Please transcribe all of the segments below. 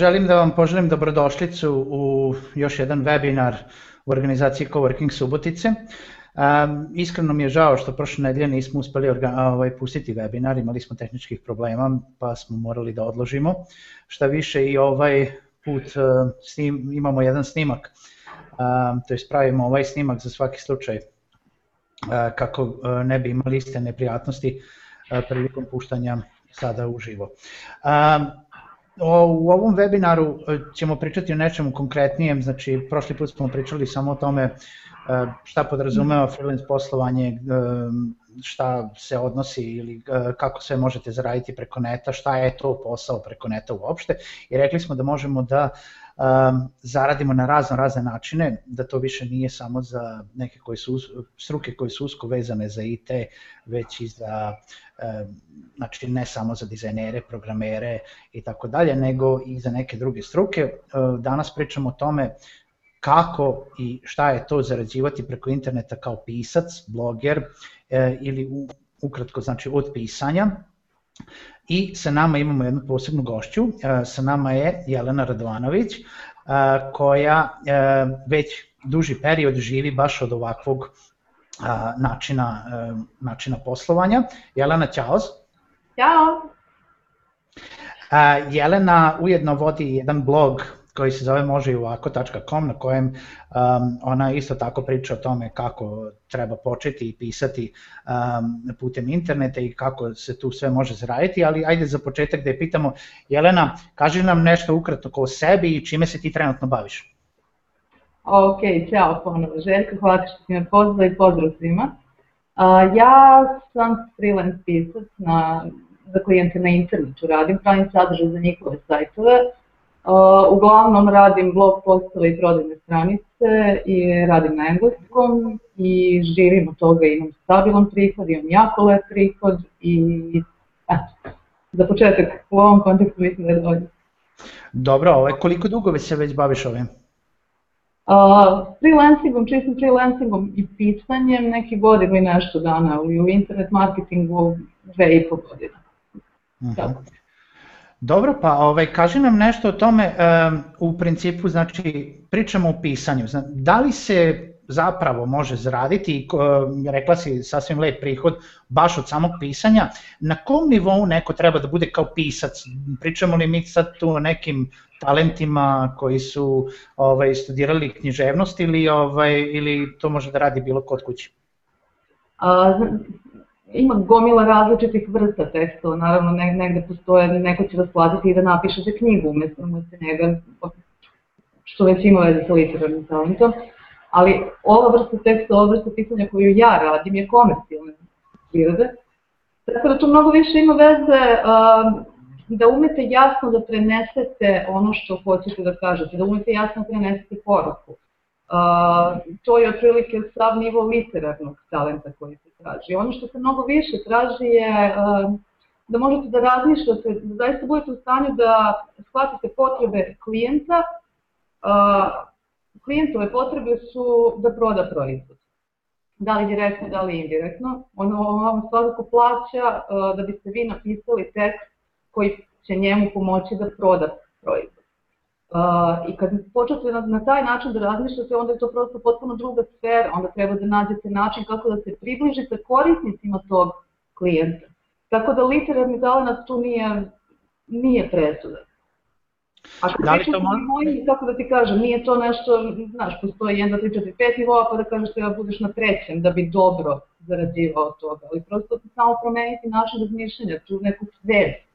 želim da vam poželim dobrodošlicu u još jedan webinar u organizaciji Coworking Subotice. Um, iskreno mi je žao što prošle nedelje nismo uspeli ovaj, pustiti webinar, imali smo tehničkih problema pa smo morali da odložimo. Šta više i ovaj put uh, snim, imamo jedan snimak, um, to je spravimo ovaj snimak za svaki slučaj uh, kako uh, ne bi imali iste neprijatnosti uh, prilikom puštanja sada uživo. Um, u ovom webinaru ćemo pričati o nečemu konkretnijem, znači prošli put smo pričali samo o tome šta podrazumeva freelance poslovanje, šta se odnosi ili kako sve možete zaraditi preko neta, šta je to posao preko neta uopšte. I rekli smo da možemo da zaradimo na razno razne načine, da to više nije samo za neke koji su, struke koje su usko vezane za IT, već i za, znači ne samo za dizajnere, programere i tako dalje, nego i za neke druge struke. Danas pričamo o tome kako i šta je to zarađivati preko interneta kao pisac, bloger uh, ili ukratko znači od pisanja i sa nama imamo jednu posebnu gošću, e, sa nama je Jelena Radovanović, e, koja e, već duži period živi baš od ovakvog načina, načina poslovanja. Jelena, čao. Ćao. Jelena ujedno vodi jedan blog koji se zove može i ovako.com na kojem um, ona isto tako priča o tome kako treba početi i pisati um, putem interneta i kako se tu sve može zaraditi, ali ajde za početak da je pitamo, Jelena, kaži nam nešto ukratno o sebi i čime se ti trenutno baviš. Ok, ćao ponovo Željko, hvala što si me pozvao i pozdrav svima. Uh, ja sam freelance pisac na, za klijente na internetu, radim pravim sadržaj za njihove sajtove, uglavnom radim blog postove i prodajne stranice i radim na engleskom i živim od toga, imam stabilan prihod, imam jako lep prihod i eto, za početak u ovom kontekstu mislim da je dovoljno. Dobro, koliko dugo se već baviš ovim? Uh, freelancingom, čistim freelancingom i pisanjem neki godinu i nešto dana, u internet marketingu dve i pol godine. Uh mhm. -huh. Dobro, pa ovaj, kaži nam nešto o tome, um, u principu, znači, pričamo o pisanju, znači, da li se zapravo može zaraditi, rekla si sasvim lep prihod, baš od samog pisanja, na kom nivou neko treba da bude kao pisac? Pričamo li mi sad tu o nekim talentima koji su ovaj, studirali književnost ili, ovaj, ili to može da radi bilo kod kući? A, ima gomila različitih vrsta tekstova, naravno ne, negde postoje, neko će vas platiti i da napiše za knjigu umesto, umesto njega, što već ima veze sa literarnim talentom, ali ova vrsta teksta, ova vrsta pisanja koju ja radim je komercijalna prirode, tako da to mnogo više ima veze uh, da umete jasno da prenesete ono što hoćete da kažete, da umete jasno da prenesete poruku. Uh, to je otprilike sav nivo literarnog talenta koji se traži. Ono što se mnogo više traži je uh, da možete da razmišljate, da zaista budete u stanju da shvatite potrebe klijenta. Uh, klijentove potrebe su da proda proizvod. Da li direktno, da li indirektno. Ono vam svakako plaća da biste vi napisali tekst koji će njemu pomoći da proda proizvod. Uh, I kad počnete na, na taj način da razmišljate, onda je to prosto potpuno druga sfera, onda treba da nađete način kako da se približite korisnicima tog klijenta. Tako da literarni talent tu nije, nije presudan. Ako da li to može? Moji, kako da ti kažem, nije to nešto, znaš, postoji 1, 2, 3, 4, 5 nivoa, pa da kažeš treba budeš na trećem da bi dobro zarađivao od toga, ali prosto samo promeniti način razmišljanja, tu neku svest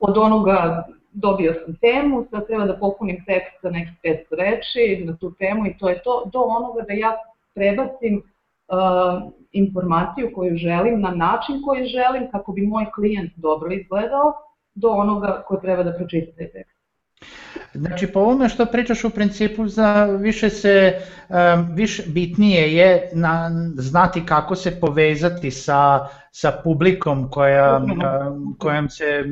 od onoga dobio sam temu, sad treba da popunim tekst sa nekih 500 reči na tu temu i to je to, do onoga da ja prebacim uh, informaciju koju želim na način koji želim kako bi moj klijent dobro izgledao do onoga ko treba da pročita taj tekst. Znači po ovome što pričaš u principu za više se više bitnije je na, znati kako se povezati sa, sa publikom koja, kojom se,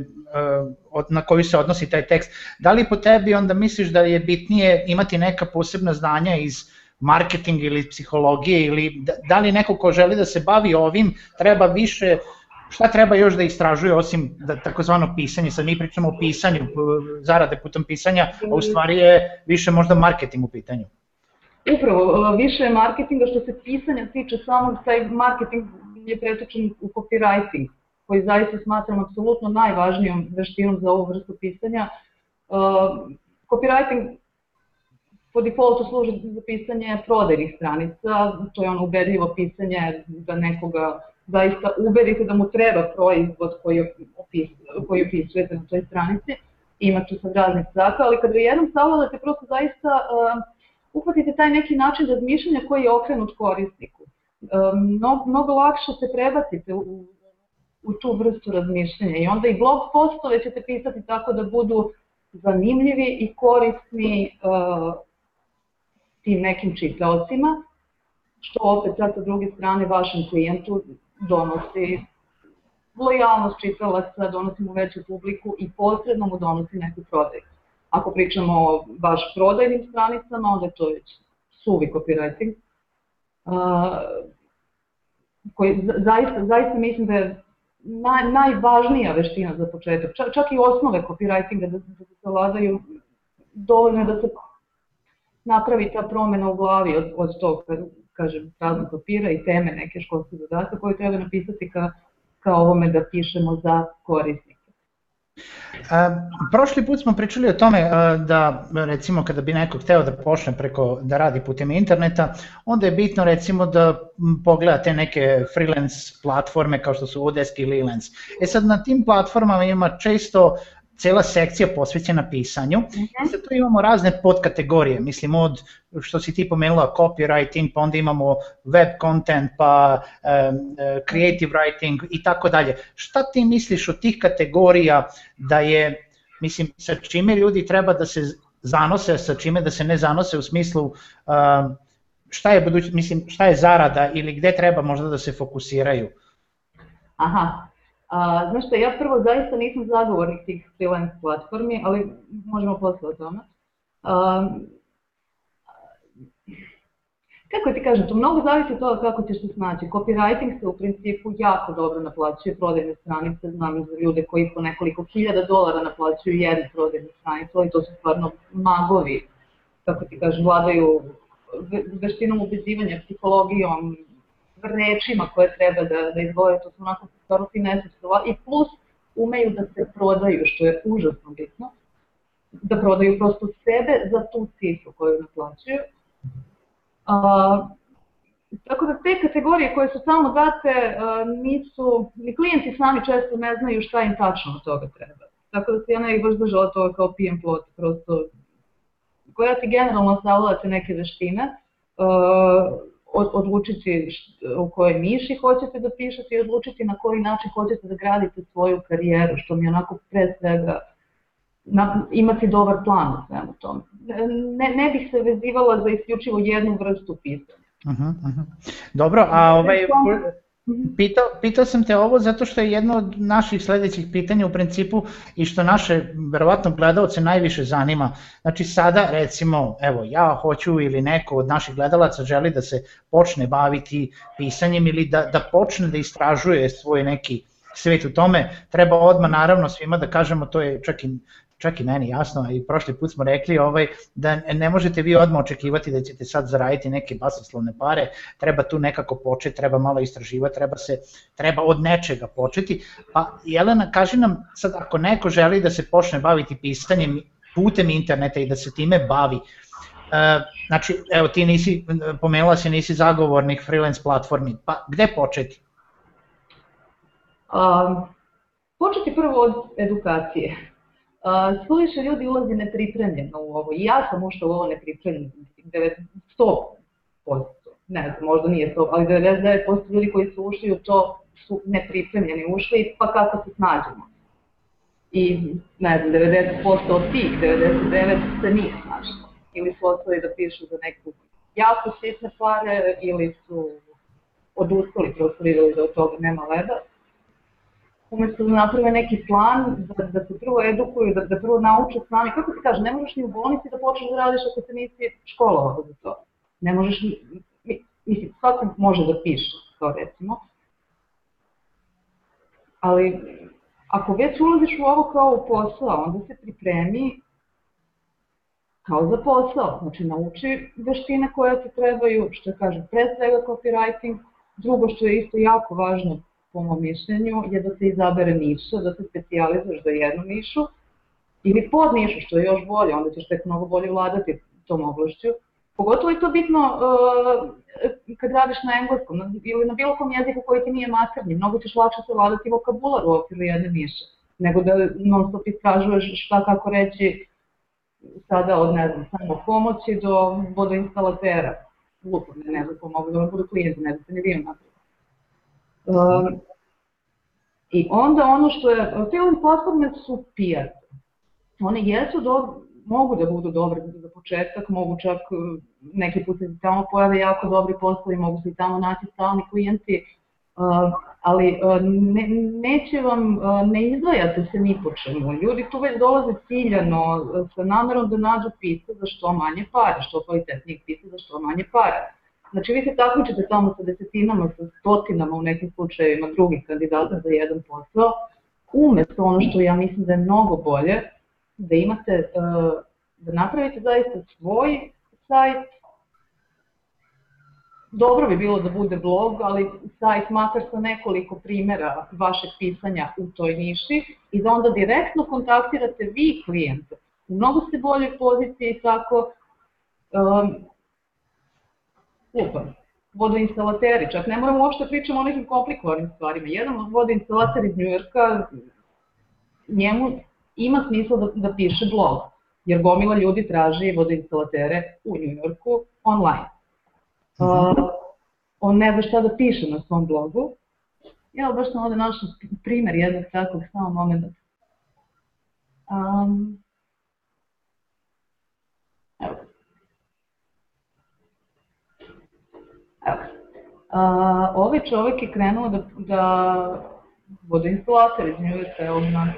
na koju se odnosi taj tekst. Da li po tebi onda misliš da je bitnije imati neka posebna znanja iz marketinga ili psihologije ili da, da li neko ko želi da se bavi ovim treba više šta treba još da istražuje osim da, takozvano pisanje, sad mi pričamo o pisanju, zarade putem pisanja, a u stvari je više možda marketing u pitanju. Upravo, više je marketinga što se pisanja tiče samog, taj marketing je pretočen u copywriting, koji zaista smatram apsolutno najvažnijom veštinom za ovu vrstu pisanja. Uh, copywriting po defaultu služi za pisanje prodajnih stranica, to je ono ubedljivo pisanje da nekoga zaista uberite da mu treba proizvod koji, opis, koji opisujete na toj stranici, ima tu sad raznih zaka, ali kad ga jednom savladate, prosto zaista uh, uhvatite taj neki način razmišljanja koji je okrenut korisniku. Uh, mnogo, mnogo lakše se prebacite u, u tu vrstu razmišljanja i onda i blog postove ćete pisati tako da budu zanimljivi i korisni uh, tim nekim čitaocima, što opet sad sa druge strane vašem klijentu donosi lojalnost čitalaca, donosi mu veću publiku i posredno mu donosi neku prodaju. Ako pričamo o baš prodajnim stranicama, onda je to već suvi copywriting, uh, koji zaista, zaista mislim da je naj, najvažnija veština za početak. Čak, čak i osnove copywritinga da, da se savladaju dovoljno da se napravi ta promena u glavi od, od tog, kažem, praznog papira i teme neke školske zadatka koje treba napisati ka, ka ovome da pišemo za korisnike. A, prošli put smo pričali o tome da recimo kada bi neko hteo da počne preko da radi putem interneta, onda je bitno recimo da pogleda te neke freelance platforme kao što su Odesk ili Elance. E sad na tim platformama ima često cela sekcija posvećena pisanju. Mm -hmm. Sad tu imamo razne podkategorije, mislim od što si ti pomenula copywriting, pa onda imamo web content, pa um, creative writing i tako dalje. Šta ti misliš od tih kategorija da je, mislim, sa čime ljudi treba da se zanose, sa čime da se ne zanose u smislu um, šta je buduć, mislim, šta je zarada ili gde treba možda da se fokusiraju? Aha, A, znaš šta, ja prvo zaista nisam zagovornik tih freelance platformi, ali možemo posle o tome. A, kako ti kažem, to mnogo zavisi od toga kako ćeš se snaći. Copywriting se u principu jako dobro naplaćuje, prodajne stranice, znam za ljude koji po nekoliko hiljada dolara naplaćuju jednu prodajnu stranicu, ali to su stvarno magovi, kako ti kažem, vladaju veštinom ubezivanja, psihologijom, rečima koje treba da, da izgoje, to su onako stvarno finese i plus umeju da se prodaju, što je užasno bitno, da prodaju prosto sebe za tu cifru koju naplaćuju. A, tako da te kategorije koje su samo date a, nisu, ni klijenti sami često ne znaju šta im tačno od toga treba. Tako da se ja ne bih baš držala toga kao pijem plot, prosto koja ti generalno savladate neke veštine, uh, odlučiti u kojoj niši hoćete da pišete i odlučiti na koji način hoćete da gradite svoju karijeru, što mi onako pre svega na, imati dobar plan u svemu tome. Ne, ne bih se vezivala za isključivo jednu vrstu pisanja. Uh -huh, uh -huh. Dobro, a ovaj... Mhm. Pitao, pitao sam te ovo zato što je jedno od naših sledećih pitanja u principu i što naše verovatno gledalce najviše zanima. Znači sada recimo, evo ja hoću ili neko od naših gledalaca želi da se počne baviti pisanjem ili da, da počne da istražuje svoj neki svet u tome, treba odmah naravno svima da kažemo, to je čak i čak i meni jasno, i prošli put smo rekli ovaj, da ne možete vi odmah očekivati da ćete sad zaraditi neke basoslovne pare, treba tu nekako početi, treba malo istraživati, treba, se, treba od nečega početi. Pa Jelena, kaži nam sad ako neko želi da se počne baviti pisanjem putem interneta i da se time bavi, uh, znači, evo ti nisi, pomenula si nisi zagovornik freelance platformi, pa gde početi? Um, početi prvo od edukacije suviše ljudi ulazi nepripremljeno u ovo. I ja sam ušla u ovo nepripremljeno, 100%, ne znam, možda nije 100, ali 99% ljudi koji su ušli u to su nepripremljeni ušli, pa kako se snađemo. I ne znam, 90% od tih, 99% se nije snašlo. Ili su ostali da pišu za neku jako sitne pare, ili su odustali, prosto videli da od toga nema leda umesto da naprave neki plan, da, da se prvo edukuju, da, da prvo nauče sami, kako ti kaže, ne možeš ni u bolnici da počneš da radiš ako se nisi školovao za to. Ne možeš, mislim, svako može da piše, to recimo. ali ako već ulaziš u ovo kao u posao, onda se pripremi kao za posao, znači nauči veštine koje ti trebaju, što kaže pre svega copywriting, drugo što je isto jako važno po mom mišljenju je da se izabere niša, da se specializuješ za jednu nišu ili pod nišu, što je još bolje, onda ćeš tek mnogo bolje vladati tom oblašću. Pogotovo je to bitno uh, kad radiš na engleskom na, ili na bilo kom jeziku koji ti nije maternji, mnogo ćeš lakše se vladati vokabular u okviru jedne niše, nego da non stop istražuješ šta kako reći sada od, ne znam, samo pomoći do vodoinstalatera. Lupo, ne, ne znam, pomogu da budu klijenti, ne znam ni vijem napraviti. Um, I onda ono što je, ove platforme su PR. One jesu do, mogu da budu dobre za početak, mogu čak neki put se tamo pojave jako dobri poslovi, mogu se i tamo naći stalni klijenti, uh, ali uh, ne, neće vam, uh, ne izdvajate se ni po čemu. Ljudi tu već dolaze ciljano sa namerom da nađu pisa za što manje pare, što kvalitetnijeg pisa za što manje pare. Znači vi se takmičite tamo sa desetinama, sa stotinama u nekim slučajevima drugih kandidata za jedan posao, umesto ono što ja mislim da je mnogo bolje, da imate, da napravite zaista svoj sajt, dobro bi bilo da bude blog, ali sajt makar sa nekoliko primera vašeg pisanja u toj niši i da onda direktno kontaktirate vi klijente. U mnogo ste bolje poziciji tako um, Lupa, vodoinstalateri, čak ne moramo uopšte pričamo o nekim komplikovanim stvarima. Jedan vodoinstalater iz Njujorka, njemu ima smisla da, da piše blog, jer gomila ljudi traži vodoinstalatere u Njujorku online. Uh, on ne zna šta da piše na svom blogu. Ja baš sam ovde našla primer jednog takvog, samo moment. Um, evo. Evo. Uh, ovaj čovek je krenuo da, da vodoinstalater iz Njujorka, evo na,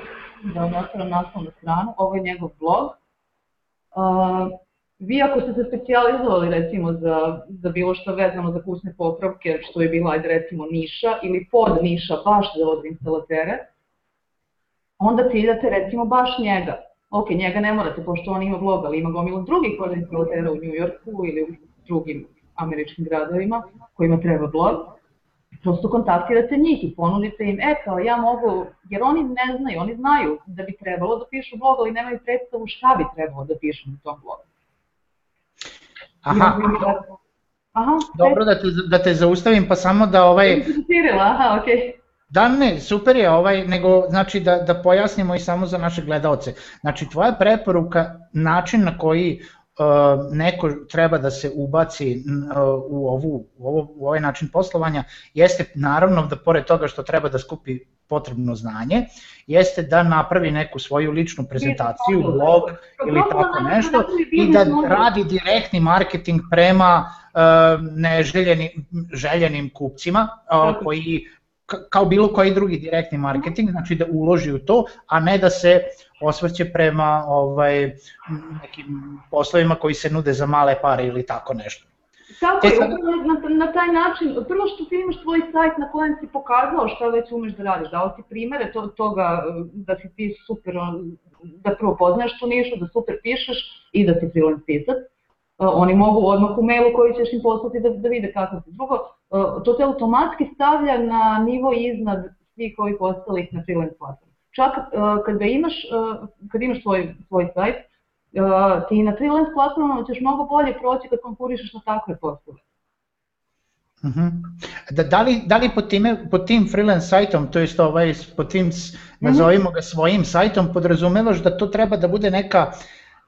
da nastavim naslovnu stranu, ovo je njegov blog. Uh, Vi ako ste se specializovali recimo za, za bilo što vezano za kućne popravke, što je bila ajde recimo niša ili pod niša baš za vodoinstalatere, onda ciljate recimo baš njega. Ok, njega ne morate, pošto on ima blog, ali ima gomilu drugih vodoinstalatera u New Yorku ili u drugim američkim gradovima kojima treba blog. Prosto kontaktirate njih i ponudite im, e kao ja mogu, jer oni ne znaju, oni znaju da bi trebalo da pišu blog, ali nemaju predstavu šta bi trebalo da pišu na tom blogu. Aha. Aha, Dobro da te, da te zaustavim, pa samo da ovaj... Aha, okej. Okay. Da, ne, super je ovaj, nego znači da, da pojasnimo i samo za naše gledalce. Znači tvoja preporuka, način na koji neko treba da se ubaci uh, u, ovu, u, ovo, u ovaj način poslovanja, jeste naravno da pored toga što treba da skupi potrebno znanje, jeste da napravi neku svoju ličnu prezentaciju, blog ili tako nešto i da radi direktni marketing prema uh, neželjenim željenim kupcima koji kao bilo koji drugi direktni marketing, znači da uloži u to, a ne da se osvrće prema ovaj, nekim poslovima koji se nude za male pare ili tako nešto. Tako je, upravo na, na taj način, prvo što ti imaš tvoj sajt na kojem si pokazao šta već umeš da radiš, dao si primere to, toga da si ti super, da prvo poznaš tu nišu, da super pišeš i da si freelance pisac. Oni mogu odmah u mailu koji ćeš im poslati da, da vide kako si. Drugo, to te automatski stavlja na nivo iznad svih ovih ostalih na freelance platformu. Čak kad ga imaš, kad imaš svoj, svoj sajt, uh, ti na freelance platformama ćeš mnogo bolje proći kad konkurišeš na takve poslove. Uh mhm. -huh. da, da, li, da li pod, time, pod tim freelance sajtom, to jest ovaj, pod tim, nazovimo ga svojim sajtom, podrazumevaš da to treba da bude neka,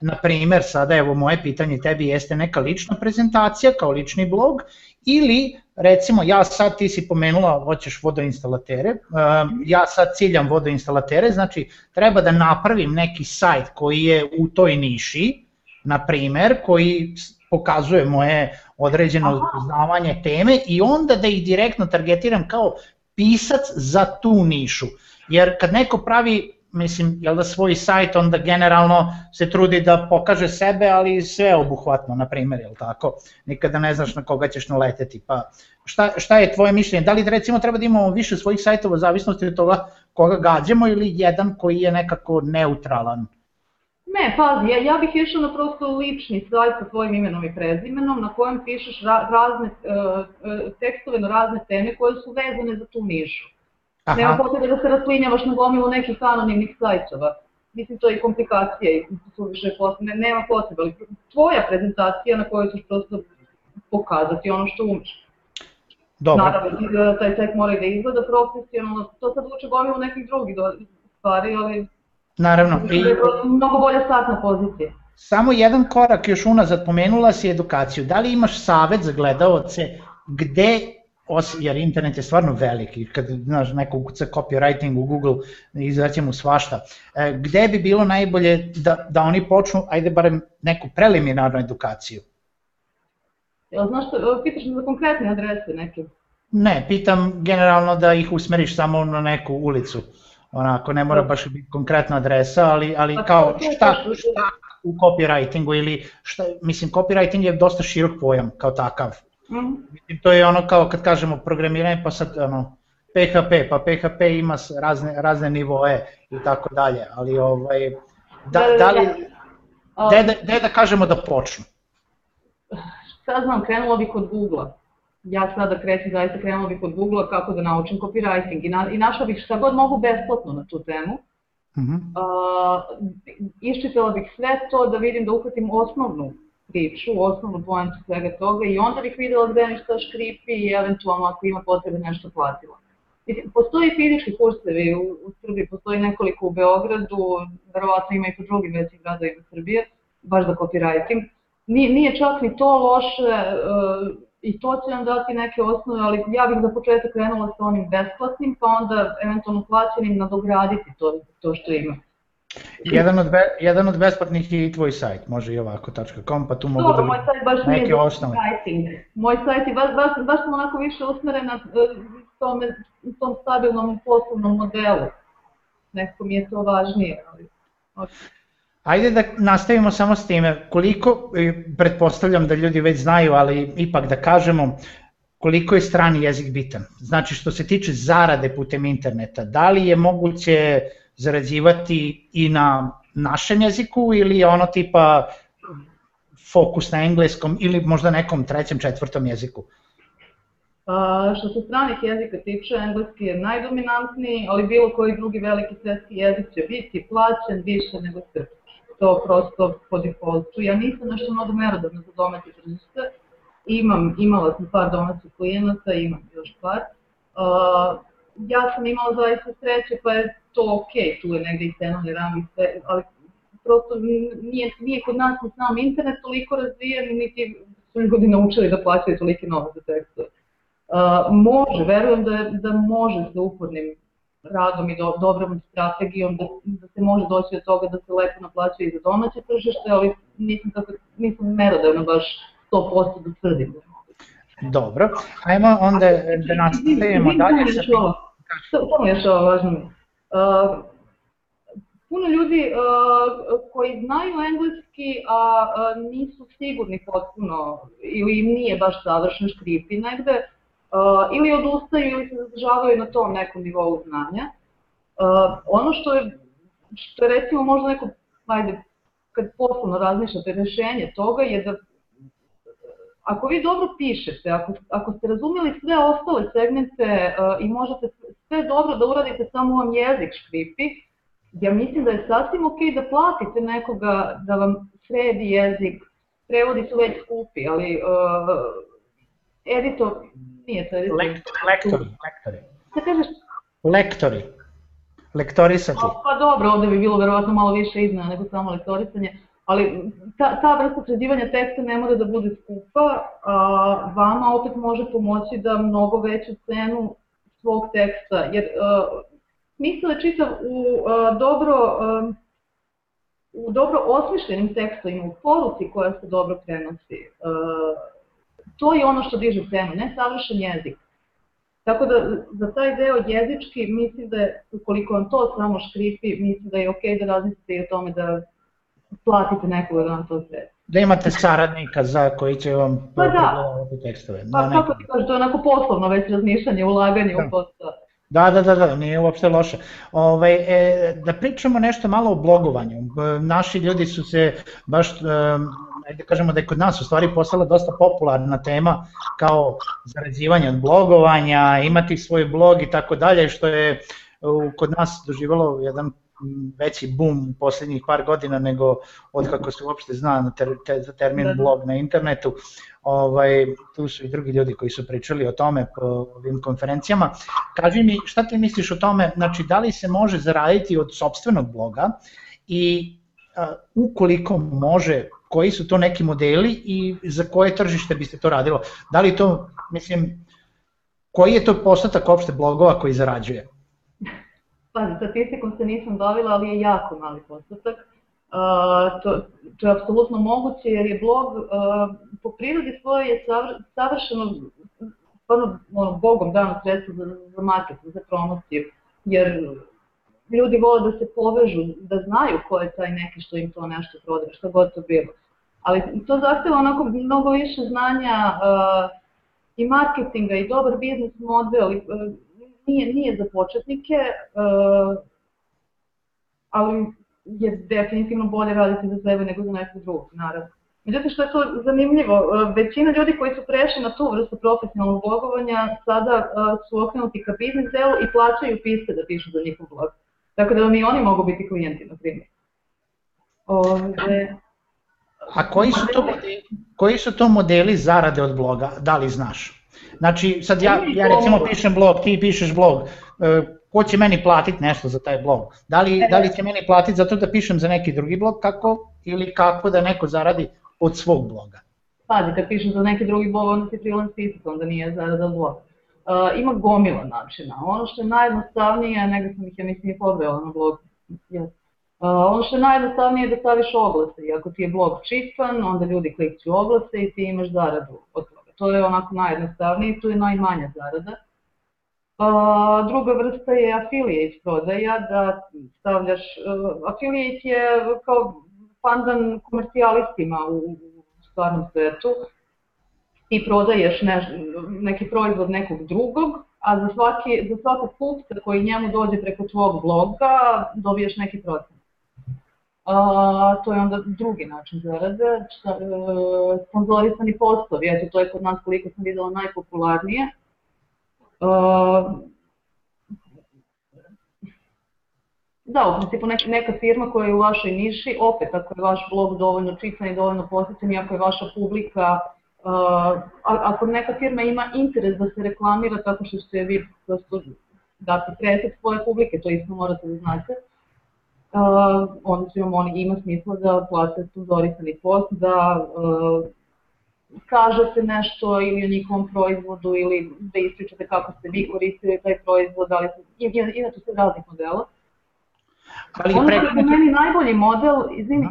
na primer, sada evo moje pitanje tebi jeste neka lična prezentacija kao lični blog ili recimo ja sad ti si pomenula hoćeš vodoinstalatere, um, ja sad ciljam vodoinstalatere, znači treba da napravim neki sajt koji je u toj niši, na primer, koji pokazuje moje određeno poznavanje teme i onda da ih direktno targetiram kao pisac za tu nišu. Jer kad neko pravi mislim, jel da svoj sajt onda generalno se trudi da pokaže sebe, ali sve obuhvatno, na primjer, jel tako? Nikada ne znaš na koga ćeš naleteti. Pa šta, šta je tvoje mišljenje? Da li recimo treba da imamo više svojih sajtova, zavisnosti od toga koga gađamo ili jedan koji je nekako neutralan? Ne, pazi, ja, ja bih išao na prosto lični sajt sa svojim imenom i prezimenom na kojem pišeš ra, razne uh, tekstove na razne teme koje su vezane za tu nišu. Aha. Nema potrebe da se raslinjavaš na gomilu nekih anonimnih sajtova. Mislim, to je komplikacija i suviše ne, nema potrebe, ali tvoja prezentacija na kojoj ćeš prosto pokazati ono što umeš. Dobro. Naravno, taj sajt mora da izgleda profesionalno, to sad uče gomilu nekih drugih stvari, ali Naravno. I, mnogo bolja startna pozicija. Samo jedan korak još unazad, pomenula si edukaciju. Da li imaš savet za gledaoce gde os, jer internet je stvarno veliki, kad znaš, neko ukuca copywriting u Google, izaće mu svašta, e, gde bi bilo najbolje da, da oni počnu, ajde barem neku preliminarnu edukaciju? Jel znaš što, pitaš za konkretne adrese neke? Ne, pitam generalno da ih usmeriš samo na neku ulicu onako ne mora baš biti konkretna adresa, ali, ali pa kao šta, šta u copywritingu ili šta, mislim copywriting je dosta širok pojam kao takav. Mislim, to je ono kao kad kažemo programiranje pa sad ono, PHP, pa PHP ima razne, razne nivoe i tako dalje, ali ovaj, da, da, da li, gde da, da, da kažemo da počnu? Šta znam, krenulo bi kod Google-a ja sada krećem, zaista krenula bih od Google-a kako da naučim copywriting i, na, i našla bih šta god mogu besplatno na tu temu. Uh -huh. uh, iščitala bih sve to da vidim da uhvatim osnovnu priču, osnovnu pojentu svega toga i onda bih videla gde šta škripi i eventualno ako ima potrebe nešto platila. Postoji fizički kursevi u, u Srbiji, postoji nekoliko u Beogradu, verovatno ima i po drugim većim gradovima Srbije, baš za copywriting. Nije, nije čak ni to loše, uh, i to će nam dati neke osnove, ali ja bih za početak krenula sa onim besplatnim, pa onda eventualno plaćenim nadograditi to, to što ima. Jedan od, be, jedan od besplatnih je i tvoj sajt, može i ovako.com, pa tu mogu Dobro, da moj sajt baš neke nije osnove. Moj sajt je baš, baš, baš sam onako više usmeren na e, tome, tom stabilnom poslovnom modelu. Nekako mi je to važnije. Ali. Ajde da nastavimo samo s time, koliko, e, pretpostavljam da ljudi već znaju, ali ipak da kažemo, koliko je strani jezik bitan. Znači što se tiče zarade putem interneta, da li je moguće zarađivati i na našem jeziku ili ono tipa fokus na engleskom ili možda nekom trećem, četvrtom jeziku? A, što se stranih jezika tiče, engleski je najdominantniji, ali bilo koji drugi veliki svetski jezik će biti plaćen više nego srpski to prosto po defaultu. Ja nisam nešto mnogo merodavna za domaće tržište, imam, imala sam par domaćih klijenata, imam još par. Uh, ja sam imala zaista sreće, pa je to ok, tu je negde i cenovni rang i sve, ali prosto nije, nije kod nas ni sam internet toliko razvijen, niti su ljudi naučili da plaćaju toliki novac za tekstove. Uh, može, verujem da, da može sa upornim radom i do, dobrom strategijom da, da se može doći od toga da se lepo naplaćuje i za domaće tržište, ali nisam, tako, nisam merodavna baš 100% da tvrdim. Dobro, ajmo onda da nastavimo dalje. Samo još ovo važno. Uh, puno ljudi uh, koji znaju engleski, a uh, nisu sigurni potpuno ili im nije baš savršen škripi negde, uh, ili odustaju ili se zadržavaju na tom nekom nivou znanja. Uh, ono što je, što je recimo možda neko, ajde, kad poslovno razmišljate rešenje toga je da ako vi dobro pišete, ako, ako ste razumeli sve ostale segmente uh, i možete sve dobro da uradite, samo vam jezik škripi, ja mislim da je sasvim ok da platite nekoga da vam sredi jezik, prevodi su već skupi, ali uh, editor, nije to editor. Lektor, lektori, lektori. Šta kažeš? Lektori. Lektorisati. Pa, pa dobro, ovde bi bilo verovatno malo više iznena nego samo lektorisanje, ali ta, ta vrsta sređivanja teksta ne mora da bude skupa, a vama opet može pomoći da mnogo veću cenu svog teksta, jer a, smisao je čitav u a, dobro a, u dobro osmišljenim tekstovima, u poruci koja se dobro prenosi. A, to je ono što diže cenu, ne savršen jezik. Tako da za taj deo jezički mislim da je, ukoliko vam to samo škripi, mislim da je ok da razmislite i o tome da platite nekoga da vam to sve. Da imate saradnika za koji će vam pa da. tekstove. Pa kako ti kažeš, to je onako poslovno već razmišljanje, ulaganje da. u posao. Da, da, da, da, nije uopšte loše. Ovaj, e, da pričamo nešto malo o blogovanju. Naši ljudi su se baš, e, ajde kažemo da je kod nas u stvari postala dosta popularna tema kao zarađivanje od blogovanja, imati svoj blog i tako dalje, što je kod nas doživalo jedan veći boom poslednjih par godina nego od kako se uopšte zna na ter, te, za termin da, da. blog na internetu. Ovaj, tu su i drugi ljudi koji su pričali o tome po ovim konferencijama. Kaži mi, šta ti misliš o tome, znači da li se može zaraditi od sobstvenog bloga i a, ukoliko može, koji su to neki modeli i za koje tržište bi se to radilo? Da li to, mislim, koji je to postatak opšte blogova koji zarađuje? Pazi, statistikom se nisam bavila, ali je jako mali postotak. Uh, to, to je apsolutno moguće jer je blog uh, po prirodi svoje je savršeno stvarno ono, bogom dano sredstvo za, za marketing, za promociju, jer ljudi vole da se povežu, da znaju ko je taj neki što im to nešto prodaje, što god to bilo. Ali to zahteva onako mnogo više znanja uh, i marketinga i dobar biznis model. I, uh, nije, nije za početnike, uh, ali je definitivno bolje raditi za sebe nego za nekog drugog, naravno. Međutim, što je to zanimljivo, uh, većina ljudi koji su prešli na tu vrstu profesionalnog blogovanja sada uh, su okrenuti ka biznis delu i plaćaju piste da pišu za njihov blog. Tako da vam i oni mogu biti klijenti, na primjer. Ove, A koji su, to, koji su to modeli zarade od bloga, da li znaš? Znači, sad ja, ja recimo pišem blog, ti pišeš blog, e, ko će meni platiti nešto za taj blog? Da li, da li će meni platiti zato da pišem za neki drugi blog, kako ili kako da neko zaradi od svog bloga? Pazi, kad pišem za neki drugi blog, onda si freelance pisac, onda nije zarada blog. Uh, ima gomila načina. Ono što je najjednostavnije, nego sam ih ja mislim i pobrala na blog, yes. Uh, ono što je najjednostavnije je da staviš oglase i ako ti je blog čitan, onda ljudi klikću oglase i ti imaš zaradu od toga to je onako najjednostavnije, tu je najmanja zarada. A, druga vrsta je affiliate prodaja, da stavljaš, uh, affiliate je kao pandan komercijalistima u, stvarnom svetu, ti prodaješ ne, neki proizvod nekog drugog, a za, svaki, za svakog kupca koji njemu dođe preko tvog bloga dobiješ neki procent. A, to je onda drugi način zarade, e, sponzorisani poslovi, eto to je kod nas koliko sam videla najpopularnije. A, Da, u principu neka, neka firma koja je u vašoj niši, opet ako je vaš blog dovoljno čitan i dovoljno posjećen i ako je vaša publika, uh, ako neka firma ima interes da se reklamira tako što ćete vi prosto dati preset svoje publike, to isto morate da znate, uh, onda će vam oni ima smisla da plate sponzorisani post, da uh, kažete nešto ili o njihovom proizvodu ili da ispričate kako ste vi koristili taj proizvod, da li se, inače se raznih modela. Ali ono što je po meni najbolji model, izvini.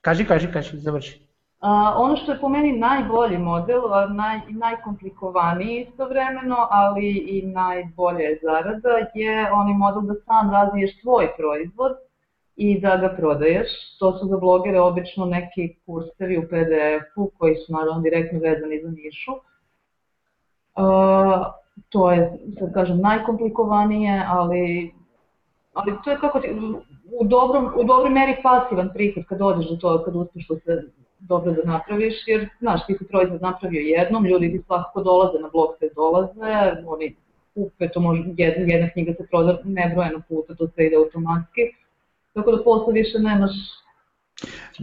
Kaži, kaži, kaži, završi. Uh, ono što je po meni najbolji model, naj, najkomplikovaniji istovremeno, ali i najbolje zarada, je onaj model da sam razviješ svoj proizvod i da ga prodaješ. To su za blogere obično neki kursevi u PDF-u koji su naravno direktno vezani za nišu. Uh, to je, sad kažem, najkomplikovanije, ali, ali to je kako ti, u, dobrom, u dobroj meri pasivan prihod kad dođeš do toga, kad uspeš da se dobro da napraviš, jer, znaš, ti si proizvod napravio jednom, ljudi ti svakako dolaze na blog te dolaze, oni kupe, to može, jedna, jedna knjiga se proda nebrojeno puta, to sve ide automatski, tako da posle više nemaš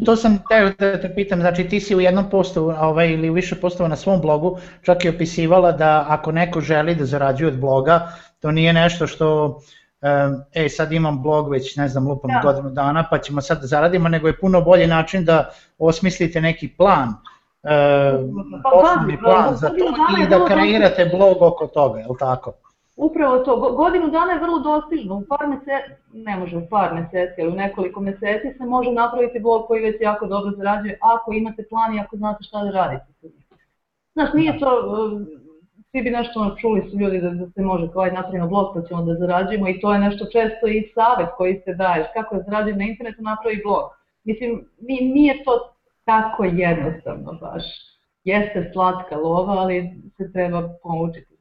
To sam teo da te pitam, znači ti si u jednom postu ovaj, ili u više postova na svom blogu čak i opisivala da ako neko želi da zarađuje od bloga, to nije nešto što e sad imam blog već ne znam lupam da. godinu dana pa ćemo sad da zaradimo, nego je puno bolji način da osmislite neki plan, e, poslovni plan za to i da kreirate blog oko toga, je li tako? Upravo to, godinu dana je vrlo dostižno, u par meseci, ne može u par meseci, ali u nekoliko meseci se može napraviti blog koji već jako dobro zarađuje ako imate plan i ako znate šta da radite. Znaš, nije to, svi bi nešto čuli su ljudi da, da se može kao aj napravimo blog pa ćemo da zarađujemo i to je nešto često i savet koji se daješ, kako da zarađujem na internetu napravi blog. Mislim, nije to tako jednostavno baš. Jeste slatka lova, ali se treba pomučiti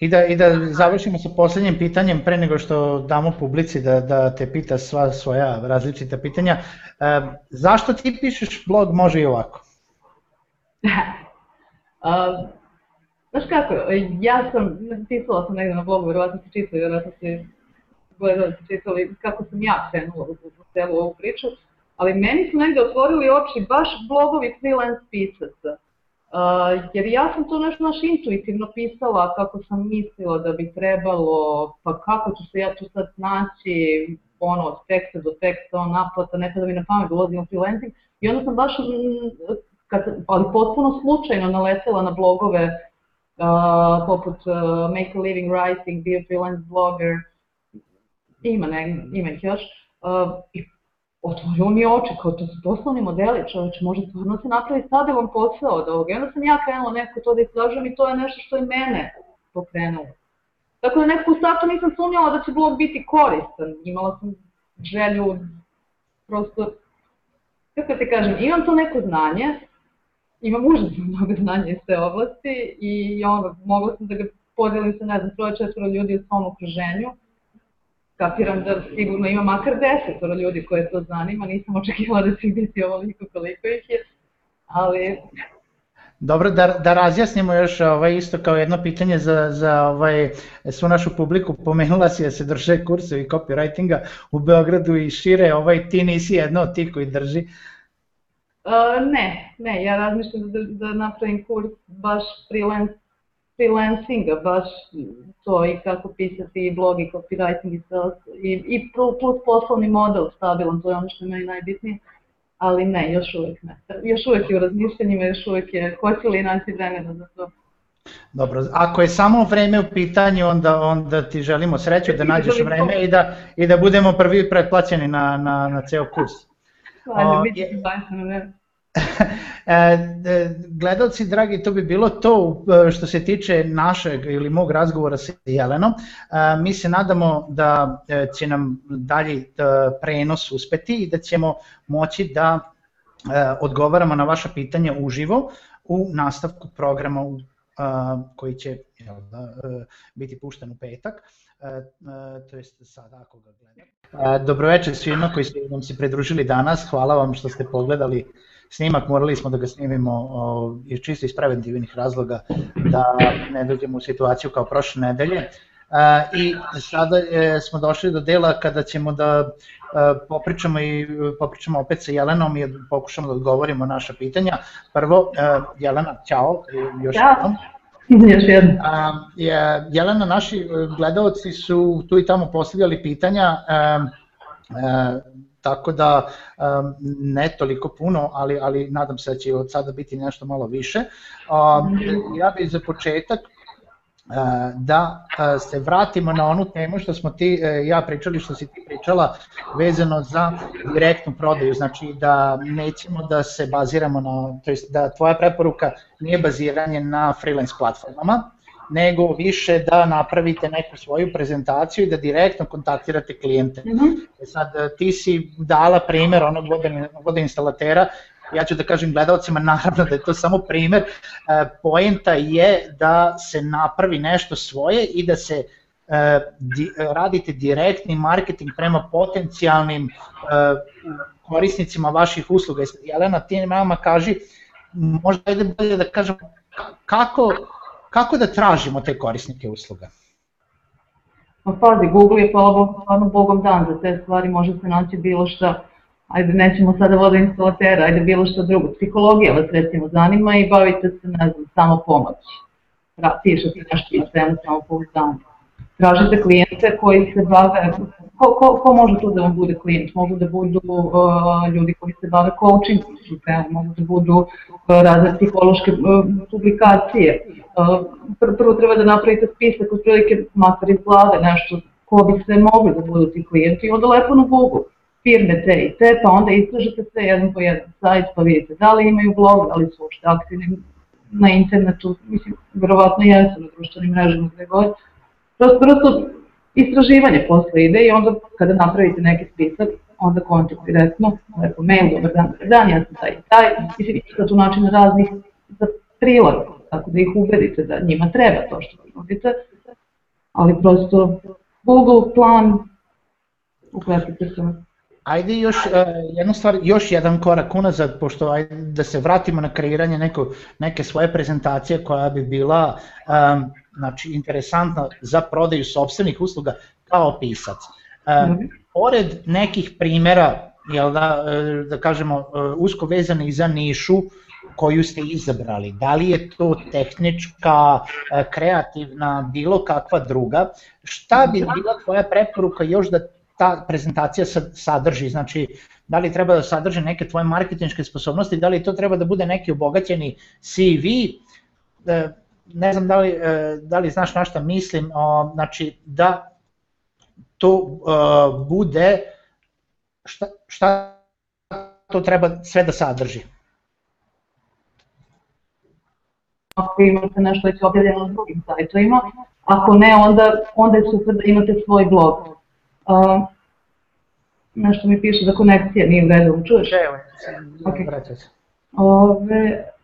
I da, I da završimo sa poslednjim pitanjem pre nego što damo publici da, da te pita sva svoja različita pitanja. E, zašto ti pišeš blog može i ovako? uh, znaš kako, ja sam, pisala sam negde na blogu, verovatno se čitali, verovatno se gledali, čitali kako sam ja krenula u, u celu ovu priču, ali meni su negde otvorili oči baš blogovi freelance pisaca jer ja sam to nešto naš intuitivno pisala kako sam mislila da bi trebalo, pa kako ću se ja tu sad naći, ono, od teksta do teksta, on naplata, nekada mi na pamet dolazim u freelancing i onda sam baš, mm, kad, ali potpuno slučajno naletela na blogove uh, poput uh, Make a Living Writing, Be a Freelance Blogger, ima, ne, ima ih još, uh, i otvorio mi oči, kao to su poslovni modeli, čoveč, može stvarno se napravi stabilan posao od ovoga. I onda sam ja krenula neko to da istražujem i to je nešto što je mene pokrenulo. Tako da nekako u startu nisam sumnjala da će blog biti koristan. Imala sam želju, prosto, kako ti kažem, imam to neko znanje, imam užasno mnogo znanja iz te oblasti i ono, mogla sam da ga podelim sa, ne znam, troje četvora ljudi u svom okruženju kapiram da sigurno ima makar desetoro ljudi koje to zanima, nisam očekivala da će biti ovoliko koliko ih je, ali Dobro, da, da razjasnimo još ovaj, isto kao jedno pitanje za, za ovaj, svu našu publiku. Pomenula si da se drže kursevi copywritinga u Beogradu i šire, ovaj, ti nisi jedno od tih koji drži. Uh, ne, ne, ja razmišljam da, da napravim kurs baš freelance freelancinga, baš to i kako pisati i blog i copywriting i sales i, i plus poslovni model stabilan, to je ono što je meni najbitnije, ali ne, još uvek ne. Još uvek je u razmišljanjima, još uvek je, hoće li naći vremena za to. Dobro, ako je samo vreme u pitanju, onda, onda ti želimo sreću da nađeš vreme i da, i da budemo prvi pretplaćeni na, na, na ceo kurs. Hvala, biti ne. E, gledalci, dragi, to bi bilo to e, što se tiče našeg ili mog razgovora sa Jelenom. E, mi se nadamo da će nam dalji prenos uspeti i da ćemo moći da odgovaramo na vaša pitanja uživo u nastavku programa koji će da, biti pušten u petak, to jest sada ako ga gledate. Dobroveče svima koji ste nam se pridružili danas, hvala vam što ste pogledali snimak, morali smo da ga snimimo o, čisto iz preventivnih razloga da ne dođemo u situaciju kao prošle nedelje. E, I sada e, smo došli do dela kada ćemo da e, popričamo i popričamo opet sa Jelenom i pokušamo da odgovorimo naša pitanja. Prvo, Jelena, ćao, još jednom. Još jednom. Jelena, naši gledalci su tu i tamo postavljali pitanja tako da um, ne toliko puno, ali, ali nadam se da će od sada biti nešto malo više. Um, ja bih za početak uh, da uh, se vratimo na onu temu što smo ti uh, ja pričali, što si ti pričala vezano za direktnu prodaju, znači da nećemo da se baziramo na, to jest da tvoja preporuka nije baziranje na freelance platformama, nego više da napravite neku svoju prezentaciju i da direktno kontaktirate klijente. Mm -hmm. Sad, ti si dala primer onog vodoinstalatera, ja ću da kažem gledalcima, naravno da je to samo primer, e, poenta je da se napravi nešto svoje i da se e, di, radite direktni marketing prema potencijalnim korisnicima vaših usluga. Jelena, ti nama kaži, možda ajde bolje da kažem, kako kako da tražimo te korisnike usluga? Pa pazi, Google je hvala Bogu stvarno Bogom dan za te stvari, može se naći bilo šta, ajde nećemo sada vodoinstalatera, ajde bilo šta drugo. Psihologija vas recimo zanima i bavite se, ne znam, samo pomoć. Pišete nešto na temu samo pouzdanja. Tražite klijente koji se bave ko, ko, ko može tu da vam bude klijent? Mogu da budu uh, ljudi koji se bave coachingom, mogu da budu uh, razne psihološke uh, publikacije. Uh, pr prvo treba da napravite spisak otprilike makar iz glave, nešto ko bi sve mogli da budu ti klijenti onda lepo na Google firme te i te, pa onda istražite sve jedan po jedan sajt, pa vidite da li imaju blog, da li su uopšte aktivni na internetu, mislim, verovatno jesu na društvenim mrežama, gde god. Prosto, prosto istraživanje posle ide i onda kada napravite neki spisak, onda kontakt direktno, lepo mail, dobar dan, dobar dan, ja sam taj i taj, mislim, ima tu načina raznih za prilog, tako da ih ubedite da njima treba to što vi nudite, ali prosto Google plan uklepite se. Ajde još uh, jednu stvar, još jedan korak unazad, pošto ajde, da se vratimo na kreiranje neko, neke svoje prezentacije koja bi bila um, znači, interesantna za prodaju sobstvenih usluga kao pisac. -hmm. Pored nekih primera, jel da, e, da kažemo, usko vezani za nišu, koju ste izabrali, da li je to tehnička, kreativna, bilo kakva druga, šta bi bila tvoja preporuka još da ta prezentacija sadrži, znači da li treba da sadrži neke tvoje marketinške sposobnosti, da li to treba da bude neki obogaćeni CV, e, ne znam da li, e, da li znaš na šta mislim, znači da to e, bude, šta, šta to treba sve da sadrži? Ako imate nešto već objavljeno na drugim sajtovima, ako ne, onda, onda je super da imate svoj blog Uh, nešto mi piše da konekcija nije u redu, čuješ? Evo, okay. Ove, uh,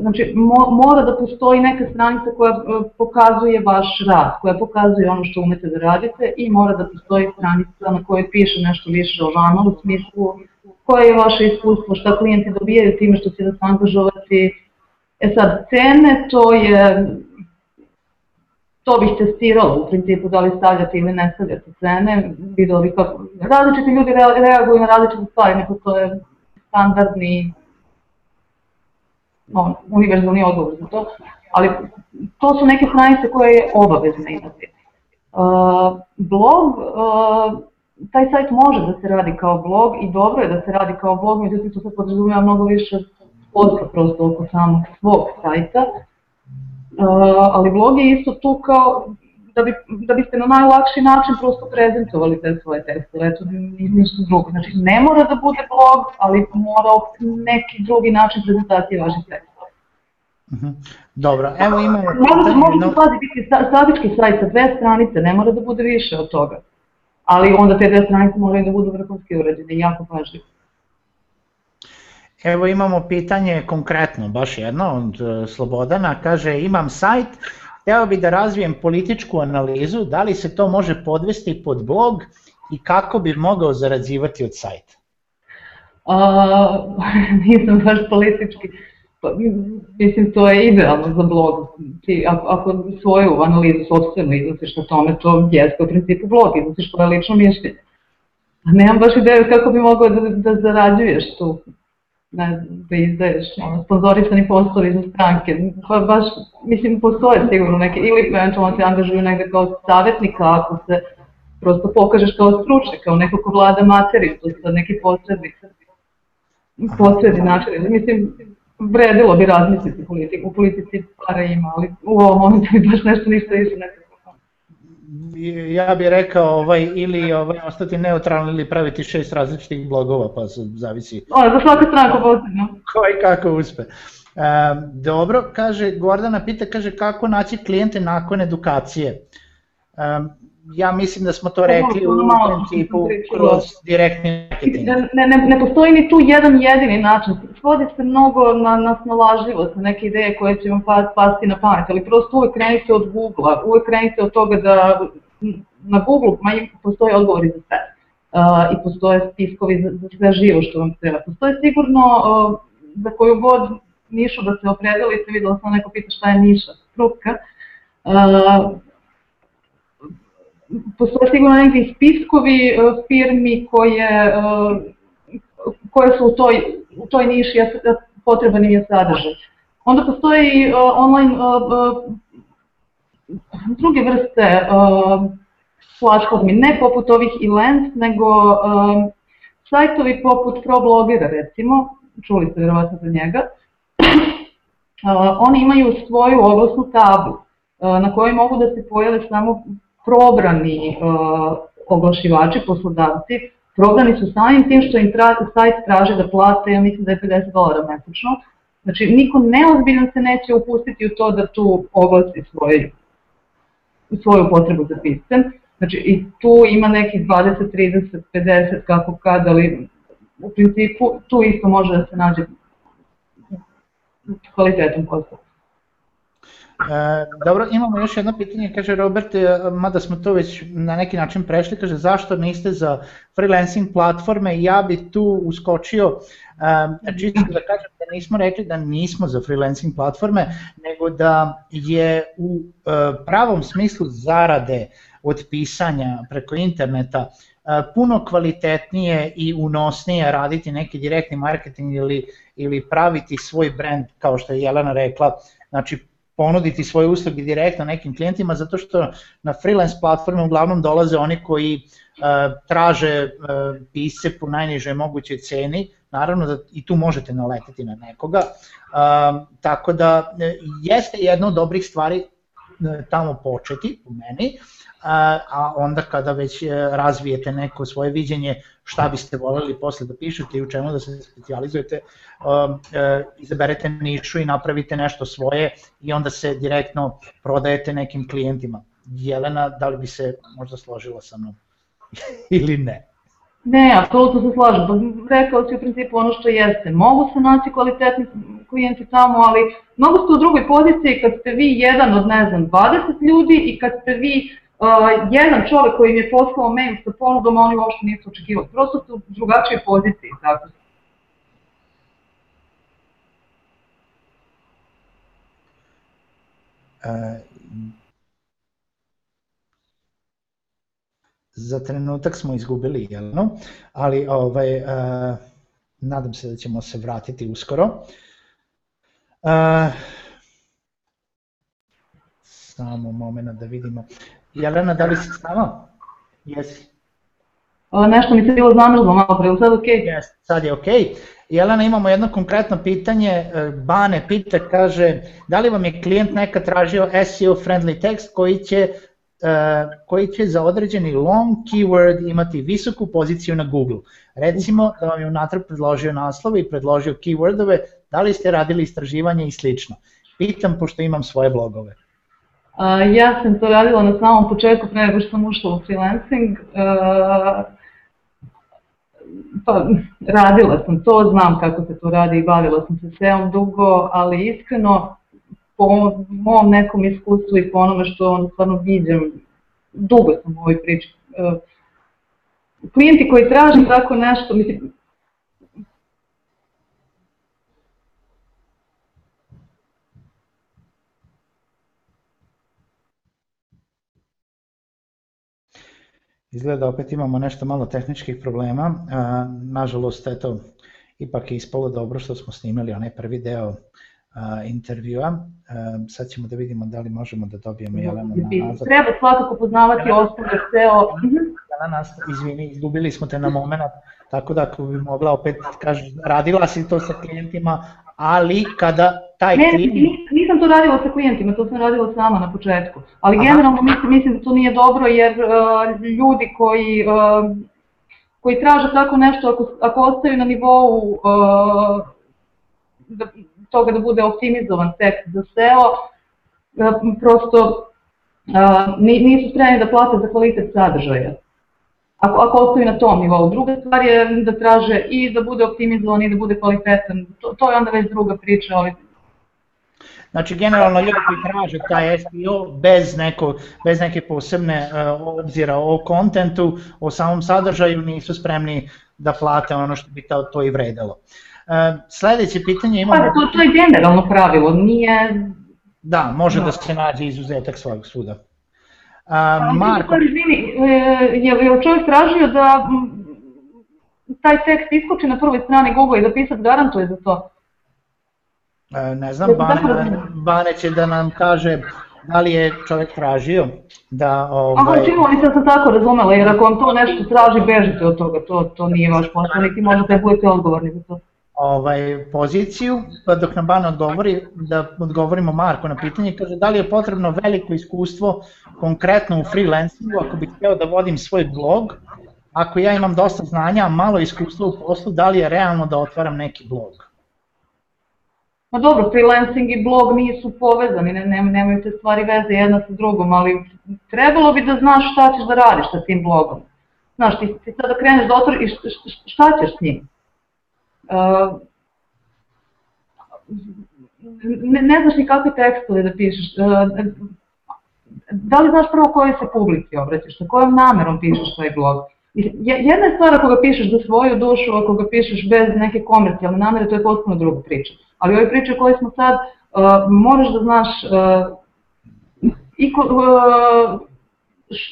znači, mo, mora da postoji neka stranica koja uh, pokazuje vaš rad, koja pokazuje ono što umete da radite i mora da postoji stranica na kojoj piše nešto više o vama u smislu koje je vaše iskustvo, šta klijenti dobijaju time što će se angažovati. E sad, cene, to je to bih testirala u principu da li stavljate ili ne stavljate cene, videla kako, različiti ljudi reaguju na različite stvari, neko to je standardni, no, univerzalni odgovor za to, ali to su neke stranice koje je obavezno imati. Uh, blog, uh, taj sajt može da se radi kao blog i dobro je da se radi kao blog, međutim to se podrazumijeva mnogo više posla prosto oko samog svog sajta, ali blog je isto tu kao da, bi, da biste na najlakši način prosto prezentovali te svoje tekstove, eto ništa drugo. Znači ne mora da bude blog, ali mora neki drugi način prezentacije vaših tekstova. Uh mhm. -huh. Dobro, evo ima... Može, može no... pazi biti statički sajt sa dve stranice, ne mora da bude više od toga. Ali onda te dve stranice moraju da budu vrhunski urađene jako pažljivo. Evo imamo pitanje konkretno, baš jedno od e, Slobodana, kaže imam sajt, hteo bi da razvijem političku analizu, da li se to može podvesti pod blog i kako bi mogao zarađivati od sajta? A, nisam baš politički, pa, mislim to je idealno za blog, ti ako, svoju analizu sobstveno iznosiš na tome, to jeste u principu blog, iznosiš svoje lično mišljenje. Nemam baš ideju kako bi mogao da, da zarađuješ tu ne da izdaješ ono, sponzorisani poslovi za stranke. Pa baš, mislim, postoje sigurno neke, ili eventualno se angažuju negde kao savjetnika, ako se prosto pokažeš kao stručnjak, kao neko ko vlada materiju, to su neki posrednik, posredni način. Mislim, vredilo bi razmisliti politiku, u politici para ima, ali u ovom momentu mi baš nešto ništa više ne ja bih rekao ovaj, ili ovaj, ostati neutralni ili praviti šest različitih blogova, pa se zavisi. O, za svaku stranku posebno. Ko i kako uspe. E, dobro, kaže, Gordana pita, kaže, kako naći klijente nakon edukacije? E, ja mislim da smo to rekli u principu kroz direktni marketing. Ne, ne, ne postoji ni tu jedan jedini način. Svodi se mnogo na, na snalažljivost, na neke ideje koje će vam pasti na pamet, ali prosto uvek krenite od Google-a, uvek krenite od toga da na Google ma postoje odgovori za sve. Uh, i postoje spiskovi za, za sve živo što vam treba. Postoje sigurno uh, za koju god nišu da se opredelite, videla sam neko pita šta je niša, struka, uh, postoje sigurno neki spiskovi uh, firmi koje, uh, koje su u toj, u toj niši, potreban im je sadržaj. Onda postoji uh, online uh, druge vrste platformi, ne poput ovih Elance, nego uh, sajtovi poput ProBlogera recimo, čuli ste verovatno za njega, oni imaju svoju oglasnu tablu na kojoj mogu da se pojave samo probrani uh, oglašivači, poslodavci, probrani su samim tim što im tra, sajt traže da plate, ja mislim da je 50 dolara mesečno, znači niko neozbiljan se neće upustiti u to da tu oglasi svoj svoju potrebu za piscem. Znači i tu ima nekih 20, 30, 50 kako kad, ali u principu tu isto može da se nađe kvalitetom posla. Dobro, imamo još jedno pitanje, kaže Robert, e, mada smo to već na neki način prešli, kaže zašto niste za freelancing platforme, ja bi tu uskočio, čisto da kažem da nismo rekli da nismo za freelancing platforme, nego da je u pravom smislu zarade od pisanja preko interneta puno kvalitetnije i unosnije raditi neki direktni marketing ili, ili praviti svoj brand, kao što je Jelena rekla, znači ponuditi svoje usluge direktno nekim klijentima, zato što na freelance platforme uglavnom dolaze oni koji uh, traže uh, pisce po najnižoj mogućoj ceni, naravno da i tu možete naleteti na nekoga, uh, tako da jeste jedna od dobrih stvari tamo početi, po meni, a onda kada već e, razvijete neko svoje viđenje šta biste voljeli posle da pišete i u čemu da se specializujete, e, izaberete nišu i napravite nešto svoje i onda se direktno prodajete nekim klijentima. Jelena, da li bi se možda složila sa mnom ili ne? Ne, apsolutno se slažem. Pa rekao si u principu ono što jeste. Mogu se naći kvalitetni klijenti tamo, ali mnogo ste u drugoj poziciji kad ste vi jedan od, ne znam, 20 ljudi i kad ste vi jedan čovek koji im je poslao mail sa ponudom, oni uopšte nisu očekivali. Prosto su u drugačijoj poziciji. Tako. Uh, za trenutak smo izgubili Jelenu, ali ovaj, uh, nadam se da ćemo se vratiti uskoro. Uh, samo moment da vidimo. Jelena, da li si s nama? Jesi. O, nešto mi se bilo zamrzlo malo pre, sad ok? Yes, sad je ok. Jelena, imamo jedno konkretno pitanje, e, Bane pita, kaže, da li vam je klijent nekad tražio SEO friendly tekst koji će Uh, koji će za određeni long keyword imati visoku poziciju na Google. Recimo da vam je unatrag predložio naslove i predložio keywordove, da li ste radili istraživanje i slično. Pitam pošto imam svoje blogove. Ja sam to radila na samom početku pre nego što sam ušla u freelancing. Pa, radila sam to, znam kako se to radi i bavila sam se SEO dugo, ali iskreno po mom nekom iskustvu i po onome što on stvarno vidim, dugo sam u ovoj priči. Klijenti koji traže tako nešto, mislim, Izgleda da opet imamo nešto malo tehničkih problema. Nažalost, eto, ipak je ispalo dobro što smo snimali onaj prvi deo intervjua. Sad ćemo da vidimo da li možemo da dobijemo Jelenu na nazad. Treba svakako poznavati osnovne SEO. Jelena, izvini, izgubili smo te na moment, tako da ako bi mogla opet kažeš, radila si to sa klijentima, ali kada taj ne, klijent... nisam to radila sa klijentima, to sam radila sama na početku. Ali Aha. generalno mislim, mislim da to nije dobro jer uh, ljudi koji, uh, koji traže tako nešto, ako, ako ostaju na nivou uh, da, toga da bude optimizovan tekst za SEO, uh, prosto uh, nisu spremni da plate za kvalitet sadržaja ako, ako ostaju na tom nivou. Druga stvar je da traže i da bude optimizovan i da bude kvalitetan. To, to je onda već druga priča, ali Znači, generalno ljudi koji traže taj SEO bez, neko, bez neke posebne uh, obzira o kontentu, o samom sadržaju, nisu spremni da plate ono što bi to, to i vredelo. Uh, sledeće pitanje imamo... Pa, to, to je generalno pravilo, nije... Da, može da se nađe izuzetak svog suda. Uh, Marko... Izvini, je, je čovjek tražio da taj tekst iskoči na prvoj strani Google i da pisac garantuje za to? E, ne znam, Bane, Bane će da nam kaže da li je čovjek tražio da... Ovaj... Aha, čini mi se da sam tako razumela, jer ako vam to nešto traži, bežite od toga, to, to nije vaš posao, niti možete da budete odgovorni za to. Ovaj, poziciju, pa dok nam Bana odgovori, da odgovorimo Marko na pitanje, kaže da li je potrebno veliko iskustvo konkretno u freelancingu, ako bih hteo da vodim svoj blog, ako ja imam dosta znanja, a malo iskustva u poslu, da li je realno da otvaram neki blog? Ma dobro, freelancing i blog nisu povezani, ne, ne, nemaju te stvari veze jedna sa drugom, ali trebalo bi da znaš šta ćeš da radiš sa tim blogom. Znaš, ti, ti sada kreneš da otvoriš i šta ćeš s njim? Uh, ne, ne znaš ni kakve tekstove da pišeš, da li znaš prvo kojoj se publici obraćaš, sa kojom namerom pišeš taj blog. Jedna je stvar ako ga pišeš za svoju dušu, ako ga pišeš bez neke komercijalne namere, to je potpuno druga priča. Ali ove priče koje smo sad, uh, moraš da znaš uh, i ko, uh,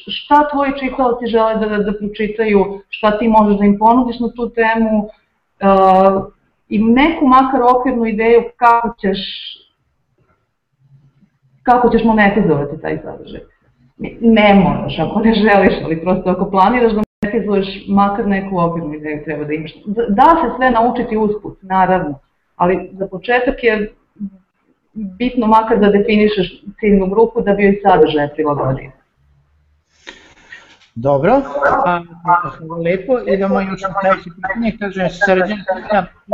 šta tvoji čitaoci žele da, da pročitaju, šta ti možeš da im ponudiš na tu temu uh, i neku makar okvirnu ideju kako ćeš kako ćeš monetizovati taj sadržaj. Ne moraš ako ne želiš, ali prosto ako planiraš da monetizuješ makar neku okvirnu ideju treba da imaš. Da se sve naučiti usput, naravno, ali za početak je bitno makar da definišeš ciljnu grupu da bi joj sadržaj prilagodio. Dobro, a, hvala lepo. Idemo još na sledeće pitanje. Kaže, Srđan,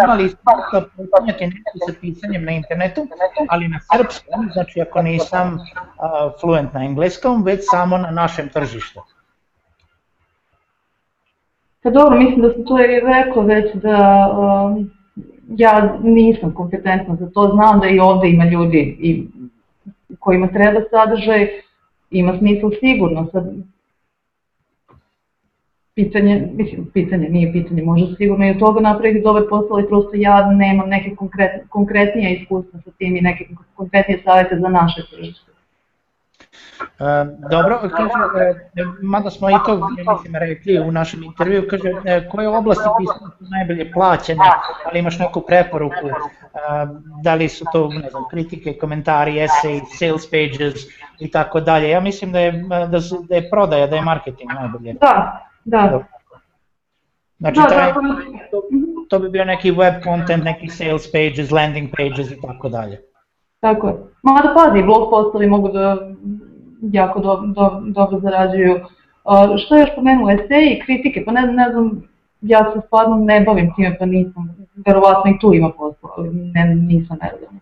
imali iskustva popunjati nešto sa pisanjem na internetu, ali na srpskom, znači ako nisam a, fluent na engleskom, već samo na našem tržištu. Pa dobro, mislim da sam to i rekao već da um, ja nisam kompetentna za to, znam da i ovde ima ljudi i kojima treba sadržaj, ima smisla sigurno, sad pitanje, mislim, pitanje, nije pitanje, može sigurno i od toga napraviti dobar posao, ali prosto ja nemam neke konkret, konkretnije iskustva sa tim i neke konkretnije savete za naše tržište. E, dobro, kaže, e, mada smo i to mislim, rekli u našem intervju, kaže, e, koje oblasti pisanja su najbolje plaćene, ali imaš neku preporuku, da li su to, ne znam, kritike, komentari, esej, sales pages i tako dalje. Ja mislim da je, da, su, da je prodaja, da je marketing najbolje. Da, Da. Znači, da, taj, to, to bi bio neki web content, neki sales pages, landing pages i tako dalje. Tako je. Mada pazi, blog postovi mogu da jako do, do, dobro zarađuju. Uh, što je još pomenuo, eseji, kritike, pa ne, ne znam, ja se stvarno ne bavim time, pa nisam, verovatno i tu ima posla, ali ne, nisam nerodan.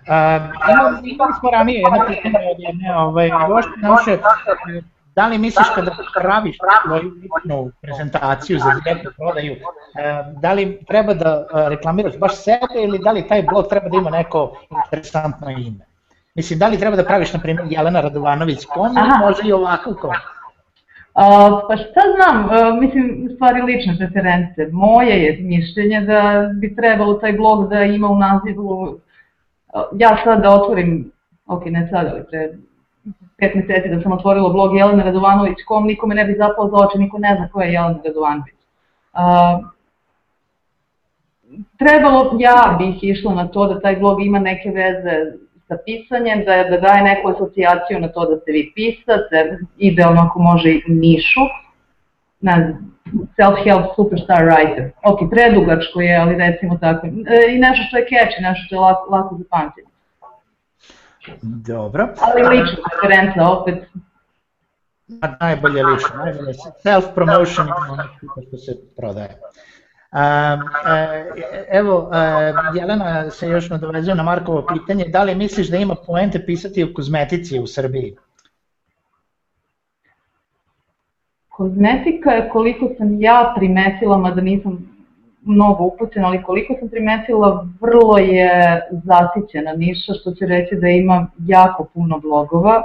Uh, imali smo ranije jedno pitanje od jedne ovaj, gošte naše, Da li misliš kada praviš svoju ličnu prezentaciju za direktnu prodaju, e, da li treba da e, reklamiraš baš sebe ili da li taj blog treba da ima neko interesantno ime? Mislim, da li treba da praviš, na primjer, Jelena Radovanović kom ili može i ovakav kom? Uh, pa šta znam, uh, mislim, stvari lične preference. Moje je mišljenje da bi trebalo taj blog da ima u nazivu, uh, ja sad da otvorim, ok, ne sad, ali pre pet meseci da sam otvorila blog Jelena Radovanović.com, niko me ne bi zapao za oči, niko ne zna ko je Jelena Radovanović. Uh, trebalo, ja bih išla na to da taj blog ima neke veze sa pisanjem, da, da daje neku asocijaciju na to da ste vi pisac, idealno ako može i nišu, na self-help superstar writer. Ok, predugačko je, ali recimo tako. E, I nešto što je catchy, nešto što je lako, lako za pamćenje. Dobro. Ali lična referenca opet. A najbolje lično, najbolje self-promotion je što se prodaje. Evo, Jelena se još nadovezuje na Markovo pitanje, da li misliš da ima poente pisati o kozmetici u Srbiji? Kozmetika je koliko sam ja primetila, mada nisam mnogo upućena, ali koliko sam primetila, vrlo je zasićena niša, što će reći da ima jako puno blogova.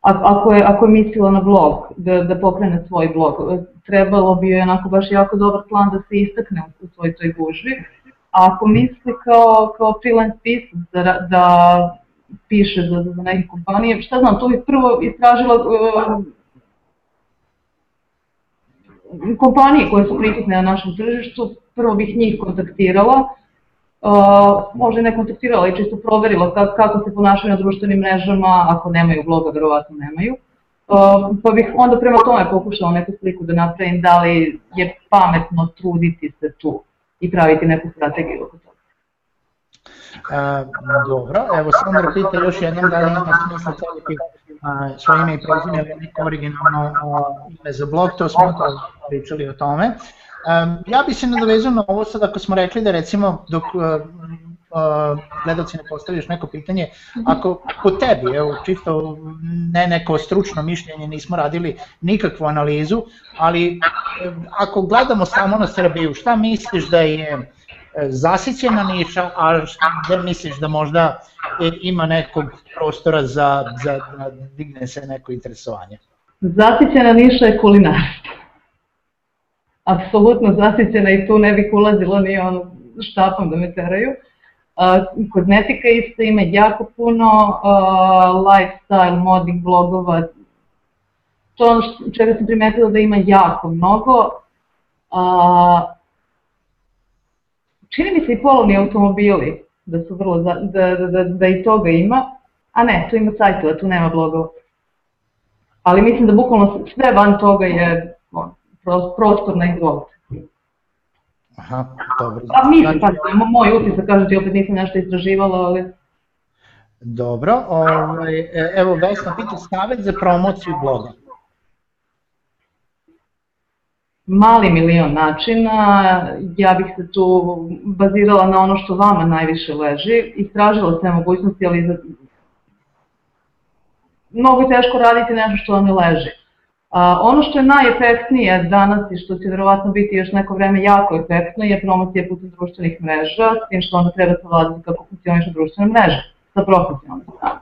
Ako je, ako je mislila na blog, da, da pokrene svoj blog, trebalo bi joj onako baš jako dobar plan da se istakne u svoj toj gužvi. A ako misli kao, kao freelance pisac da, da piše za, za neke kompanije, šta znam, to bi prvo istražila uh, kompanije koje su prisutne na našem tržištu, prvo bih njih kontaktirala, uh, možda ne kontaktirala i čisto proverila kako, kako se ponašaju na društvenim mrežama, ako nemaju bloga, verovatno nemaju. Uh, pa bih onda prema tome pokušala neku sliku da napravim da li je pametno truditi se tu i praviti neku strategiju oko toga. A, dobro, evo Sandra pita još jednom da li ima smisla staviti svoje ime i prezime ili neko originalno a, ime za blog, to smo to pričali o tome. Um, ja bih se nadovezao na ovo sad ako smo rekli da recimo dok uh, uh, gledalci ne postavljaš neko pitanje, ako po tebi, evo čisto ne neko stručno mišljenje, nismo radili nikakvu analizu, ali ako gledamo samo na Srbiju, šta misliš da je zasićena niša, a gde misliš da možda ima nekog prostora za, za da digne se neko interesovanje? Zasićena niša je kulinarstvo. Apsolutno zasićena i tu ne bih ulazila ni ono štapom da me teraju. Kozmetika isto ima jako puno lifestyle, modnih blogova. To ono čega sam primetila da ima jako mnogo. Uh, čini mi se i polovni automobili da su vrlo, da, da, da, da i toga ima. A ne, tu ima sajtova, tu nema blogova. Ali mislim da bukvalno sve van toga je on, prostor na izvolite. Aha, dobro. Pa mislim, znači... pa moj utisak, kažem ti, opet nisam nešto istraživala, ali... Dobro, ovaj, e, evo Vesna pita savjet za promociju bloga. Mali milion načina, ja bih se tu bazirala na ono što vama najviše leži, istražila sve mogućnosti, ali za... mnogo je teško raditi nešto što vam ne leži. A, ono što je najefektnije danas i što će verovatno biti još neko vreme jako efektno je promocija putem društvenih mreža, s tim što onda treba savladati kako funkcionišu društvene mreže sa profesionalne strane.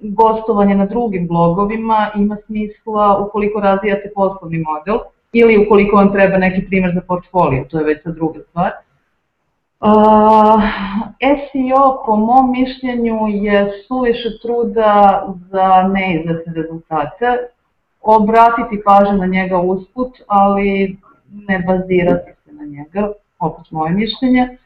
gostovanje na drugim blogovima ima smisla ukoliko razvijate poslovni model ili ukoliko vam treba neki primer za portfolio, to je već sa druga stvar. Uh, SEO po mom mišljenju je suviše truda za neizvesne rezultate. Obratiti pažnju na njega usput, ali ne bazirati se na njega, opet moje mišljenje.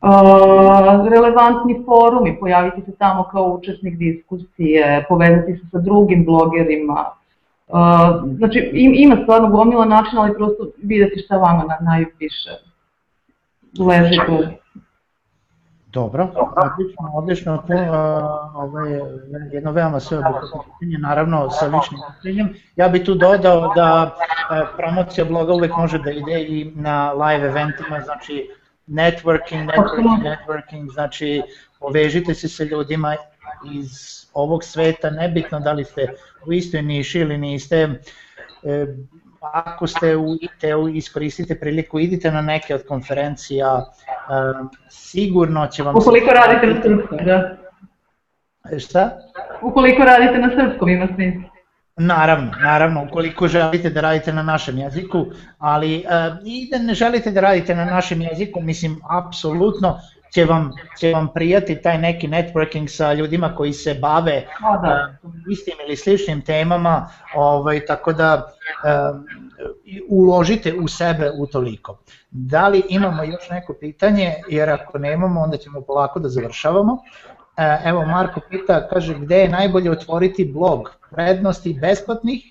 Uh, relevantni forumi, pojaviti se tamo kao učesnik diskusije, povezati se sa drugim blogerima. Uh, znači, ima stvarno gomila načina, ali prosto videti šta vama na, najviše leži tu. Dobro, odlično, odlično, to, ovaj, jedno veoma sveobuhvatno pitanje, naravno sa ličnim mišljenjem. Ja bih tu dodao da promocija bloga uvek može da ide i na live eventima, znači networking, networking, networking, znači povežite se sa ljudima iz ovog sveta, nebitno da li ste u istoj niši ili niste, e, ako ste u IT-u iskoristite priliku, idite na neke od konferencija, sigurno će vam... Ukoliko radite na srpskom, da. E, šta? Ukoliko radite na srpskom ima smisla. Naravno, naravno, ukoliko želite da radite na našem jeziku, ali uh, i da ne želite da radite na našem jeziku, mislim, apsolutno će vam, će vam prijati taj neki networking sa ljudima koji se bave A, da. uh, istim ili sličnim temama, ovaj, tako da uh, uložite u sebe u toliko. Da li imamo još neko pitanje, jer ako nemamo, onda ćemo polako da završavamo. Evo Marko pita, kaže gde je najbolje otvoriti blog, prednosti besplatnih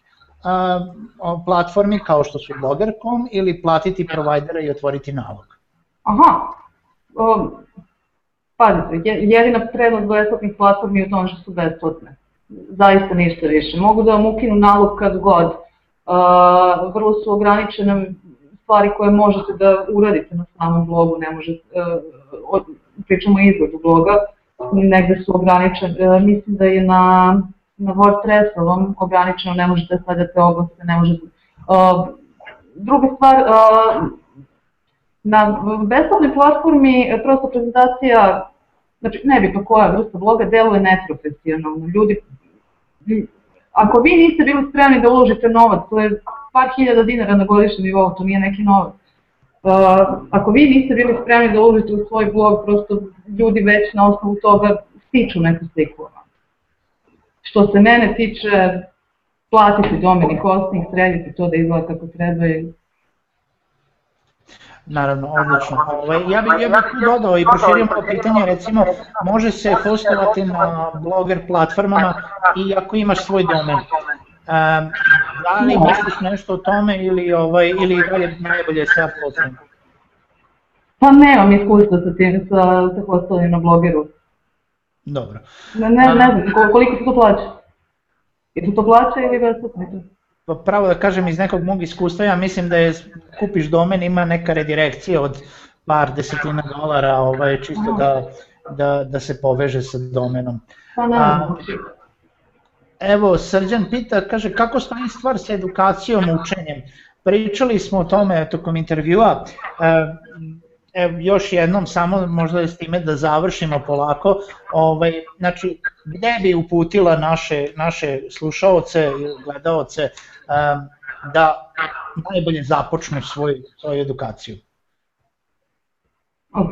platformi kao što su blogger.com ili platiti provajdera i otvoriti nalog? Aha, um, pazite, jedina prednost besplatnih platformi je u tom što su besplatne. Zaista ništa više. Mogu da vam ukinu nalog kad god. Uh, vrlo su ograničene stvari koje možete da uradite na samom blogu, ne možete, uh, pričamo o izgledu bloga, negde su ograničene, uh, mislim da je na, na WordPressovom ograničeno, ne možete da stavljate oglase, ne možete... Uh, druga stvar, uh, na besplatnoj platformi prosto prezentacija, znači nebitno koja vrsta bloga, deluje neprofesionalno. Ljudi ako vi niste bili spremni da uložite novac, to je par hiljada dinara na godišnjem nivou, to nije neki novac. Uh, ako vi niste bili spremni da uložite u svoj blog, prosto ljudi već na osnovu toga stiču neku sliku. Što se mene tiče, platite domeni hosting, sredite to da izgleda kako treba i Naravno, odlično. Ovaj, ja bih ja bih tu dodao i proširio malo pitanje, recimo, može se hostovati na bloger platformama i ako imaš svoj domen. Um, da li misliš nešto o tome ili, ovaj, ili dalje najbolje sa platformom? Pa nemam iskustva sa tim, sa, sa hostovanjem na blogeru. Dobro. Ne, ne, ne znam, koliko se to plaća? Je to to plaća ili besplatno? Pa pravo da kažem iz nekog mog iskustva, ja mislim da je kupiš domen, ima neka redirekcija od par desetina dolara, ovaj, čisto da, da, da se poveže sa domenom. Pa A, evo, Srđan pita, kaže, kako stoji stvar sa edukacijom, učenjem? pričali smo o tome tokom intervjua, Evo, još jednom, samo možda s time da završimo polako, ovaj, znači, gde bi uputila naše, naše slušaoce i gledaoce da najbolje započnu svoju, svoju edukaciju? Oh,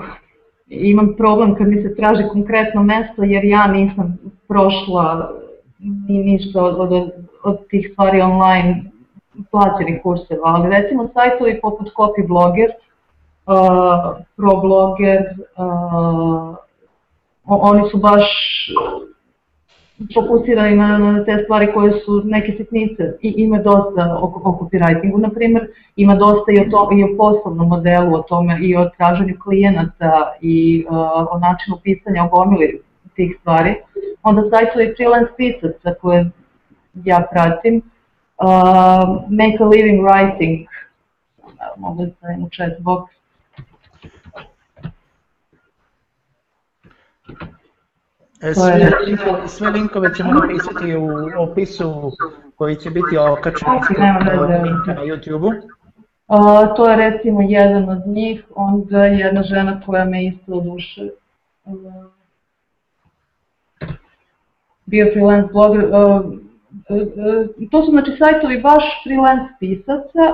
imam problem kad mi se traži konkretno mesto jer ja nisam prošla ni ništa od, od, od tih stvari online plaćenih kurseva, ali recimo sajtovi poput Copyblogger, uh, ProBlogger, uh, oni su baš fokusirani na, na te stvari koje su neke sitnice. I ima dosta o, o copywritingu, na primjer, ima dosta i o, to, i o poslovnom modelu, o tome i o traženju klijenata i uh, o načinu pisanja, o gomili tih stvari. Onda sajtovi freelance pisaca koje ja pratim, uh, Make a Living Writing, mogu da stavim u chat box, sve, linkove, sve linkove ćemo napisati u opisu koji će biti okačeni na YouTube-u. To je recimo jedan od njih, onda jedna žena koja me isto duše. Bio freelance blogger. Uh, to su znači sajtovi baš freelance pisaca.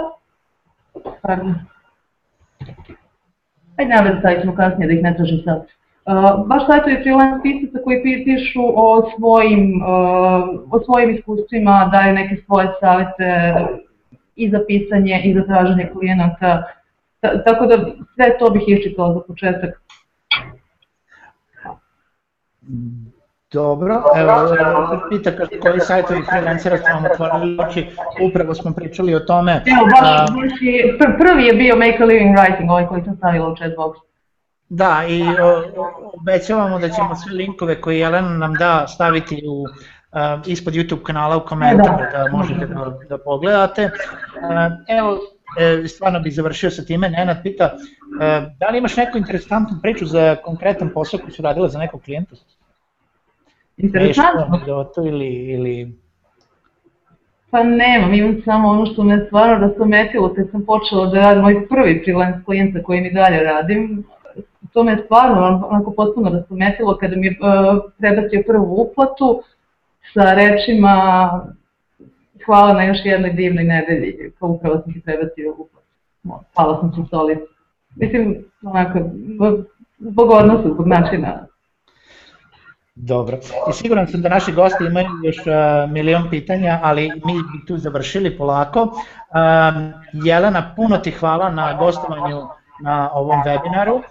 Pardon. Ajde, nema da ćemo kasnije da ih ne tražim sad. Baš sajtovi freelance pisaca koji pišu o svojim, uh, o svojim iskustvima, daju neke svoje savete i za pisanje i za traženje klijenata. Ta, tako da sve to bih iščitala za početak. Dobro, evo, pita koji sajtovi freelancera ste vam otvorili oči, upravo smo pričali o tome. Evo, baš, baš je, prvi je bio Make a Living Writing, ovaj koji sam stavila u chatbox. Da, i obećavamo da ćemo sve linkove koje Jelena nam da staviti u uh, ispod YouTube kanala u komentaru da, da možete da, da pogledate. Uh, evo, e, stvarno bih završio sa time, Nenad pita, uh, da li imaš neku interesantnu priču za konkretan posao koji su radila za nekog klijenta? Interesantno? Anegdotu ili, ili... Pa nemam, imam samo ono što me stvarno rastometilo kad sam počela da radim moj prvi freelance klijent sa kojim i dalje radim, to me stvarno onako potpuno rastometilo kada mi je prebacio prvu uplatu sa rečima hvala na još jednoj divnoj nedelji, pa upravo sam ti prebacio uplatu. Hvala sam ti stolicu. Mislim, onako, zbog odnosa, zbog načina Dobro. I siguran sam da naši gosti imaju još uh, milion pitanja, ali mi bi tu završili polako. Um, Jelena, puno ti hvala na gostovanju na ovom webinaru e,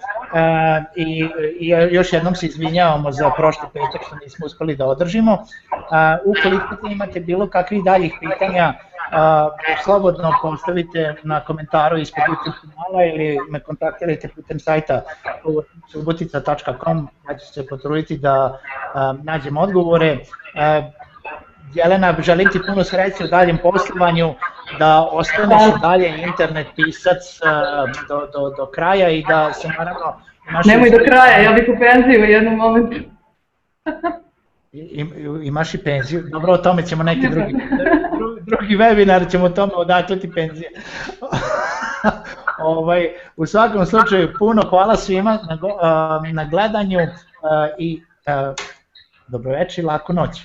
i, i još jednom se izvinjavamo za prošli petak što nismo uspeli da održimo. E, ukoliko imate bilo kakvih daljih pitanja, e, slobodno postavite na komentaru ispod YouTube kanala ili me kontaktirajte putem sajta subotica.com, ja ću se potruditi da e, nađem odgovore. Jelena, želim ti puno sreće u daljem poslovanju, da ostaneš dalje internet pisac uh, do, do, do kraja i da se naravno... Imaš Nemoj do kraja, ja bih u penziju u jednom momentu. I, imaš i penziju, dobro o tome ćemo neki drugi, drugi, drugi webinar ćemo o tome odakle ti penzije. ovaj, u svakom slučaju puno hvala svima na, uh, na gledanju uh, i dobroveče i laku noć.